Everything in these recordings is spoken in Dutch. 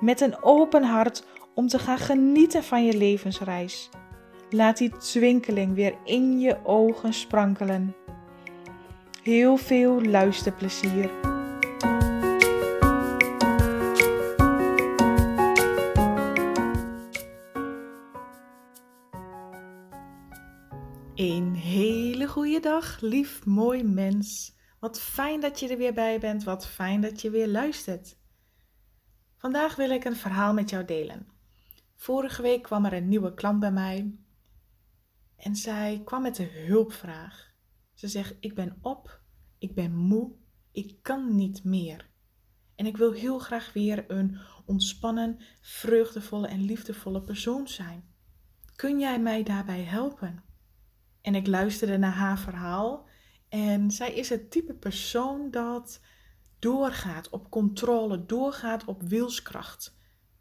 met een open hart om te gaan genieten van je levensreis. Laat die twinkeling weer in je ogen sprankelen. Heel veel luisterplezier. Een hele goede dag, lief mooi mens. Wat fijn dat je er weer bij bent. Wat fijn dat je weer luistert. Vandaag wil ik een verhaal met jou delen. Vorige week kwam er een nieuwe klant bij mij en zij kwam met een hulpvraag. Ze zegt: Ik ben op, ik ben moe, ik kan niet meer. En ik wil heel graag weer een ontspannen, vreugdevolle en liefdevolle persoon zijn. Kun jij mij daarbij helpen? En ik luisterde naar haar verhaal en zij is het type persoon dat doorgaat op controle, doorgaat op wilskracht.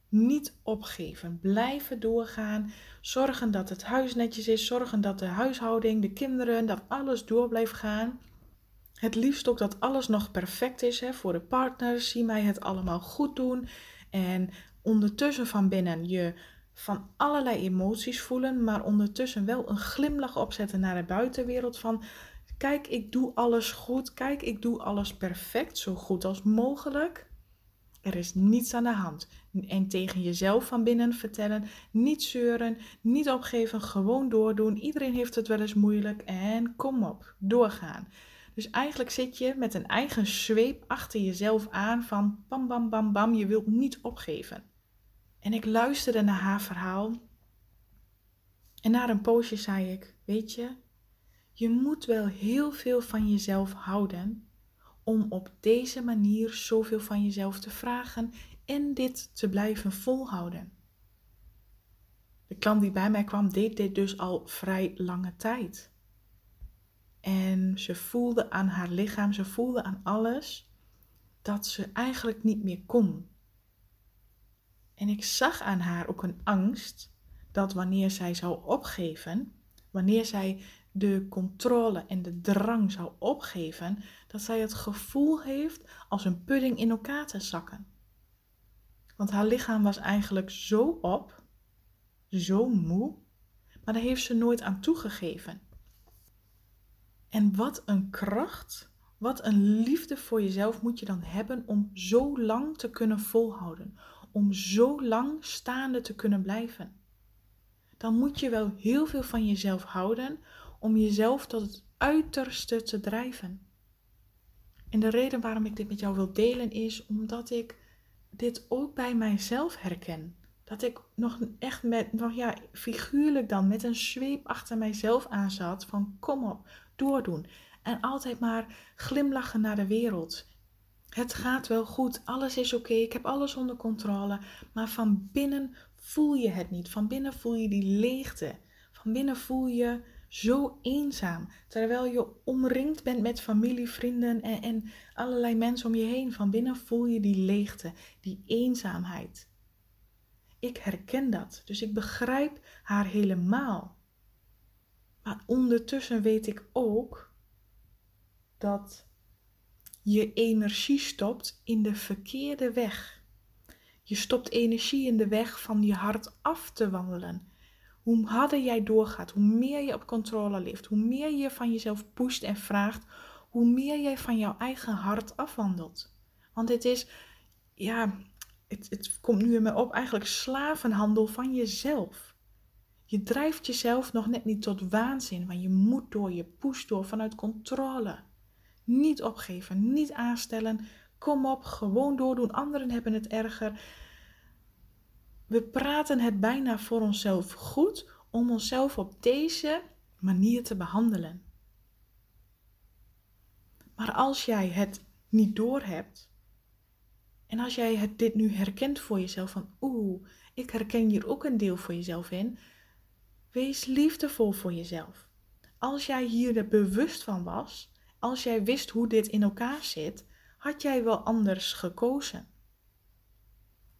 Niet opgeven, blijven doorgaan, zorgen dat het huis netjes is, zorgen dat de huishouding, de kinderen, dat alles door blijft gaan. Het liefst ook dat alles nog perfect is hè, voor de partners. Zie mij het allemaal goed doen. En ondertussen van binnen je van allerlei emoties voelen, maar ondertussen wel een glimlach opzetten naar de buitenwereld van Kijk, ik doe alles goed. Kijk, ik doe alles perfect, zo goed als mogelijk. Er is niets aan de hand. En tegen jezelf van binnen vertellen, niet zeuren, niet opgeven, gewoon doordoen. Iedereen heeft het wel eens moeilijk en kom op, doorgaan. Dus eigenlijk zit je met een eigen zweep achter jezelf aan van bam bam bam bam, je wilt niet opgeven. En ik luisterde naar haar verhaal en na een poosje zei ik, weet je, je moet wel heel veel van jezelf houden om op deze manier zoveel van jezelf te vragen en dit te blijven volhouden. De klant die bij mij kwam deed dit dus al vrij lange tijd. En ze voelde aan haar lichaam, ze voelde aan alles dat ze eigenlijk niet meer kon. En ik zag aan haar ook een angst dat wanneer zij zou opgeven, wanneer zij de controle en de drang zou opgeven, dat zij het gevoel heeft als een pudding in elkaar te zakken. Want haar lichaam was eigenlijk zo op, zo moe, maar daar heeft ze nooit aan toegegeven. En wat een kracht, wat een liefde voor jezelf moet je dan hebben om zo lang te kunnen volhouden, om zo lang staande te kunnen blijven. Dan moet je wel heel veel van jezelf houden om jezelf tot het uiterste te drijven. En de reden waarom ik dit met jou wil delen is omdat ik dit ook bij mijzelf herken. Dat ik nog echt met, nog ja, figuurlijk dan met een zweep achter mijzelf aan zat van kom op, doordoen. En altijd maar glimlachen naar de wereld. Het gaat wel goed, alles is oké, ik heb alles onder controle. Maar van binnen voel je het niet. Van binnen voel je die leegte. Van binnen voel je zo eenzaam. Terwijl je omringd bent met familie, vrienden en, allerlei mensen om je heen. Van binnen voel je die leegte, die eenzaamheid. Ik herken dat, dus ik begrijp haar helemaal. Maar ondertussen weet ik ook dat je energie stopt in de verkeerde weg. Je stopt energie in de weg van je hart af te wandelen hoe harder jij doorgaat, hoe meer je op controle leeft, hoe meer je van jezelf pusht en vraagt, hoe meer jij van jouw eigen hart afwandelt. Want het is, ja, het, het komt nu in me op, eigenlijk slavenhandel van jezelf. Je drijft jezelf nog net niet tot waanzin, want je moet door, je pusht door vanuit controle. Niet opgeven, niet aanstellen, kom op, gewoon doordoen, anderen hebben het erger. We praten het bijna voor onszelf goed om onszelf op deze manier te behandelen. Maar als jij het niet doorhebt, En als jij het, dit nu herkent voor jezelf, van oeh, ik herken hier ook een deel voor jezelf in, wees liefdevol voor jezelf. Als jij hier er bewust van was, als jij wist hoe dit in elkaar zit, had jij wel anders gekozen.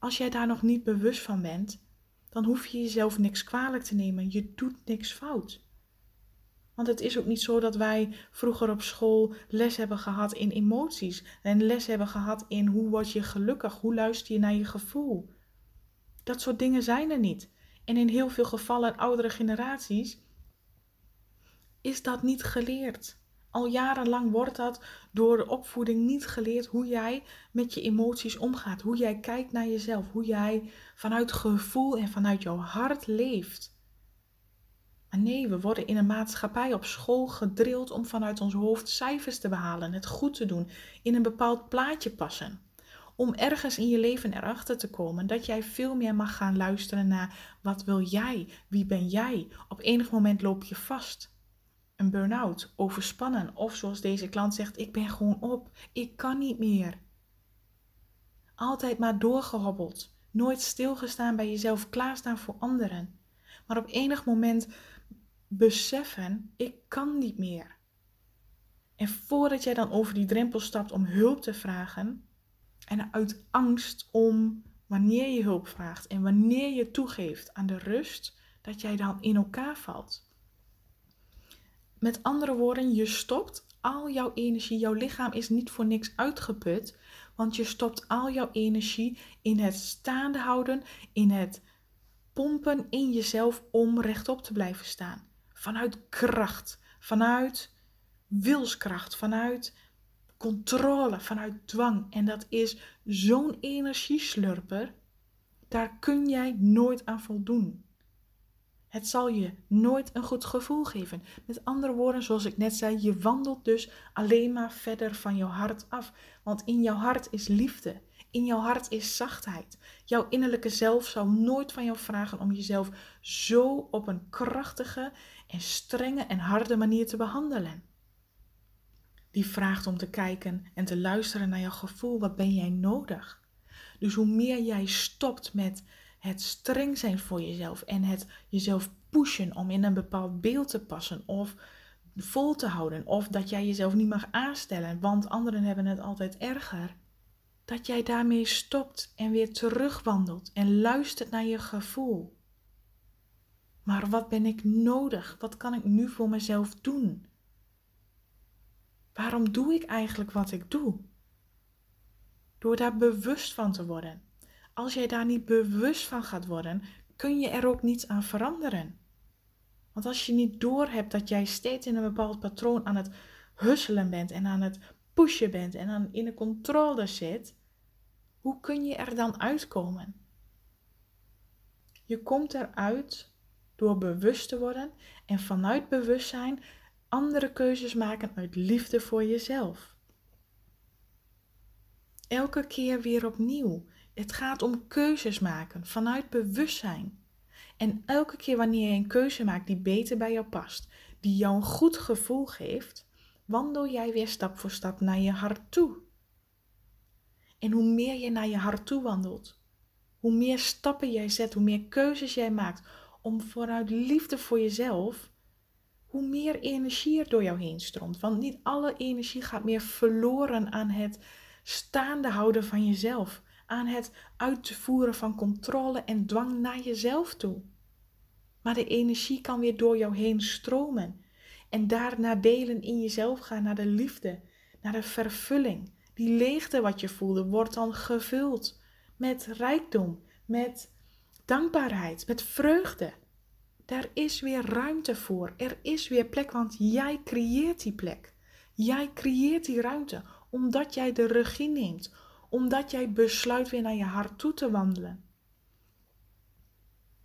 Als jij daar nog niet bewust van bent, dan hoef je jezelf niks kwalijk te nemen. Je doet niks fout. Want het is ook niet zo dat wij vroeger op school les hebben gehad in emoties en les hebben gehad in hoe word je gelukkig, hoe luister je naar je gevoel. Dat soort dingen zijn er niet. En in heel veel gevallen, oudere generaties, is dat niet geleerd. Al jarenlang wordt dat door de opvoeding niet geleerd hoe jij met je emoties omgaat, hoe jij kijkt naar jezelf, hoe jij vanuit gevoel en vanuit jouw hart leeft. Maar nee, we worden in een maatschappij op school gedrild om vanuit ons hoofd cijfers te behalen, het goed te doen, in een bepaald plaatje passen. Om ergens in je leven erachter te komen dat jij veel meer mag gaan luisteren naar wat wil jij, wie ben jij. Op enig moment loop je vast een burn-out, overspannen of zoals deze klant zegt, ik ben gewoon op, ik kan niet meer. Altijd maar doorgehobbeld, nooit stilgestaan bij jezelf, klaarstaan voor anderen. Maar op enig moment beseffen, ik kan niet meer. En voordat jij dan over die drempel stapt om hulp te vragen, en uit angst om wanneer je hulp vraagt en wanneer je toegeeft aan de rust, dat jij dan in elkaar valt. Met andere woorden, je stopt al jouw energie. Jouw lichaam is niet voor niks uitgeput, want je stopt al jouw energie in het staande houden, in het pompen in jezelf om rechtop te blijven staan. Vanuit kracht, vanuit wilskracht, vanuit controle, vanuit dwang. En dat is zo'n energieslurper. Daar kun jij nooit aan voldoen. Het zal je nooit een goed gevoel geven. Met andere woorden, zoals ik net zei, je wandelt dus alleen maar verder van jouw hart af. Want in jouw hart is liefde. In jouw hart is zachtheid. Jouw innerlijke zelf zal nooit van jou vragen om jezelf zo op een krachtige en strenge en harde manier te behandelen. Die vraagt om te kijken en te luisteren naar jouw gevoel. Wat ben jij nodig? Dus hoe meer jij stopt met het streng zijn voor jezelf en het jezelf pushen om in een bepaald beeld te passen of vol te houden of dat jij jezelf niet mag aanstellen, want anderen hebben het altijd erger. Dat jij daarmee stopt en weer terugwandelt en luistert naar je gevoel. Maar wat ben ik nodig? Wat kan ik nu voor mezelf doen? Waarom doe ik eigenlijk wat ik doe? Door daar bewust van te worden als jij daar niet bewust van gaat worden, kun je er ook niets aan veranderen. Want als je niet doorhebt dat jij steeds in een bepaald patroon aan het husselen bent en aan het pushen bent en aan in de controle zit, hoe kun je er dan uitkomen? Je komt eruit door bewust te worden en vanuit bewustzijn andere keuzes maken uit liefde voor jezelf. Elke keer weer opnieuw. Het gaat om keuzes maken vanuit bewustzijn. En elke keer wanneer je een keuze maakt die beter bij jou past, die jou een goed gevoel geeft, wandel jij weer stap voor stap naar je hart toe. En hoe meer je naar je hart toe wandelt, hoe meer stappen jij zet, hoe meer keuzes jij maakt om vanuit liefde voor jezelf, hoe meer energie er door jou heen stroomt. Want niet alle energie gaat meer verloren aan het staande houden van jezelf aan het uitvoeren van controle en dwang naar jezelf toe. Maar de energie kan weer door jou heen stromen en daarna delen in jezelf gaan naar de liefde, naar de vervulling. Die leegte wat je voelde wordt dan gevuld met rijkdom, met dankbaarheid, met vreugde. Daar is weer ruimte voor. Er is weer plek, want jij creëert die plek. Jij creëert die ruimte omdat jij de regie neemt, omdat jij besluit weer naar je hart toe te wandelen.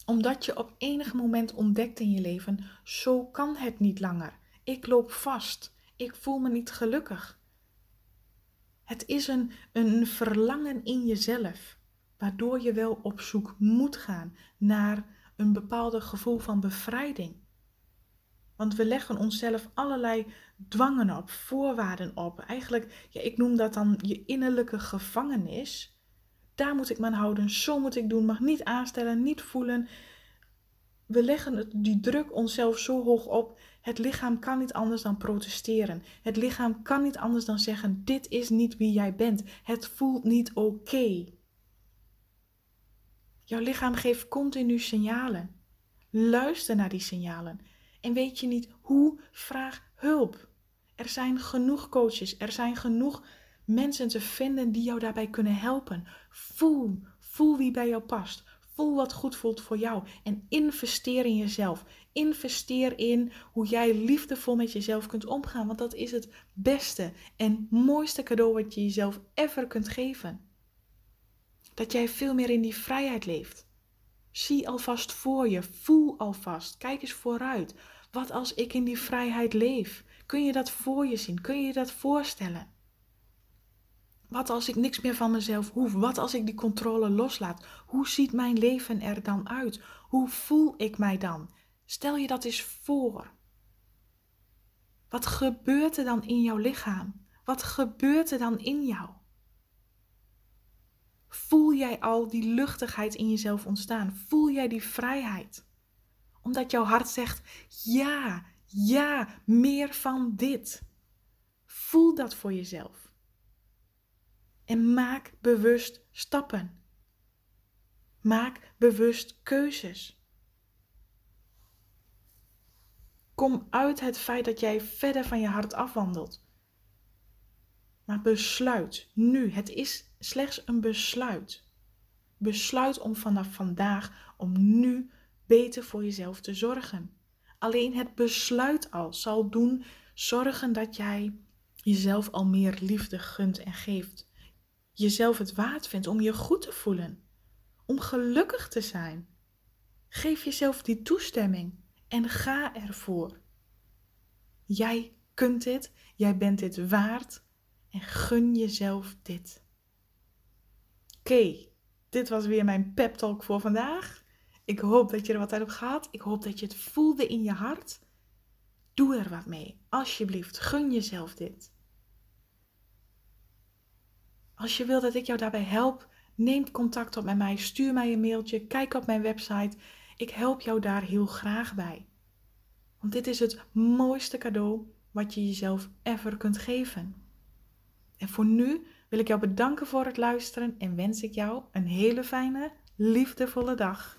Omdat je op enig moment ontdekt in je leven, zo kan het niet langer. Ik loop vast. Ik voel me niet gelukkig. Het is een, een verlangen in jezelf, waardoor je wel op zoek moet gaan naar een bepaalde gevoel van bevrijding. Want we leggen onszelf allerlei dwangen op, voorwaarden op. Eigenlijk, ja, ik noem dat dan je innerlijke gevangenis. Daar moet ik me aan houden. Zo moet ik doen. Mag niet aanstellen, niet voelen. We leggen die druk onszelf zo hoog op. Het lichaam kan niet anders dan protesteren. Het lichaam kan niet anders dan zeggen: Dit is niet wie jij bent. Het voelt niet oké. Jouw lichaam geeft continu signalen. Luister naar die signalen. En weet je niet hoe, vraag hulp. Er zijn genoeg coaches, er zijn genoeg mensen te vinden die jou daarbij kunnen helpen. Voel, voel wie bij jou past. Voel wat goed voelt voor jou en investeer in jezelf. Investeer in hoe jij liefdevol met jezelf kunt omgaan, want dat is het beste en mooiste cadeau wat je jezelf ever kunt geven. Dat jij veel meer in die vrijheid leeft. Zie alvast voor je, voel alvast, kijk eens vooruit. Wat als ik in die vrijheid leef? Kun je dat voor je zien? Kun je je dat voorstellen? Wat als ik niks meer van mezelf hoef? Wat als ik die controle loslaat? Hoe ziet mijn leven er dan uit? Hoe voel ik mij dan? Stel je dat eens voor. Wat gebeurt er dan in jouw lichaam? Wat gebeurt er dan in jou? Voel jij al die luchtigheid in jezelf ontstaan? Voel jij die vrijheid? Omdat jouw hart zegt: ja, ja, meer van dit. Voel dat voor jezelf. En maak bewust stappen. Maak bewust keuzes. Kom uit het feit dat jij verder van je hart afwandelt. Maar besluit nu. Het is slechts een besluit. Besluit om vanaf vandaag, om nu beter voor jezelf te zorgen. Alleen het besluit al zal doen zorgen dat jij jezelf al meer liefde gunt en geeft. Jezelf het waard vindt om je goed te voelen, om gelukkig te zijn. Geef jezelf die toestemming en ga ervoor. Jij kunt dit, jij bent dit waard en gun jezelf dit. Oké, dit was weer mijn pep talk voor vandaag. Ik hoop dat je er wat uit hebt gehad. Ik hoop dat je het voelde in je hart. Doe er wat mee. Alsjeblieft, gun jezelf dit. Als je wilt dat ik jou daarbij help, neem contact op met mij. Stuur mij een mailtje. Kijk op mijn website. Ik help jou daar heel graag bij. Want dit is het mooiste cadeau wat je jezelf ever kunt geven. En voor nu wil ik jou bedanken voor het luisteren en wens ik jou een hele fijne, liefdevolle dag.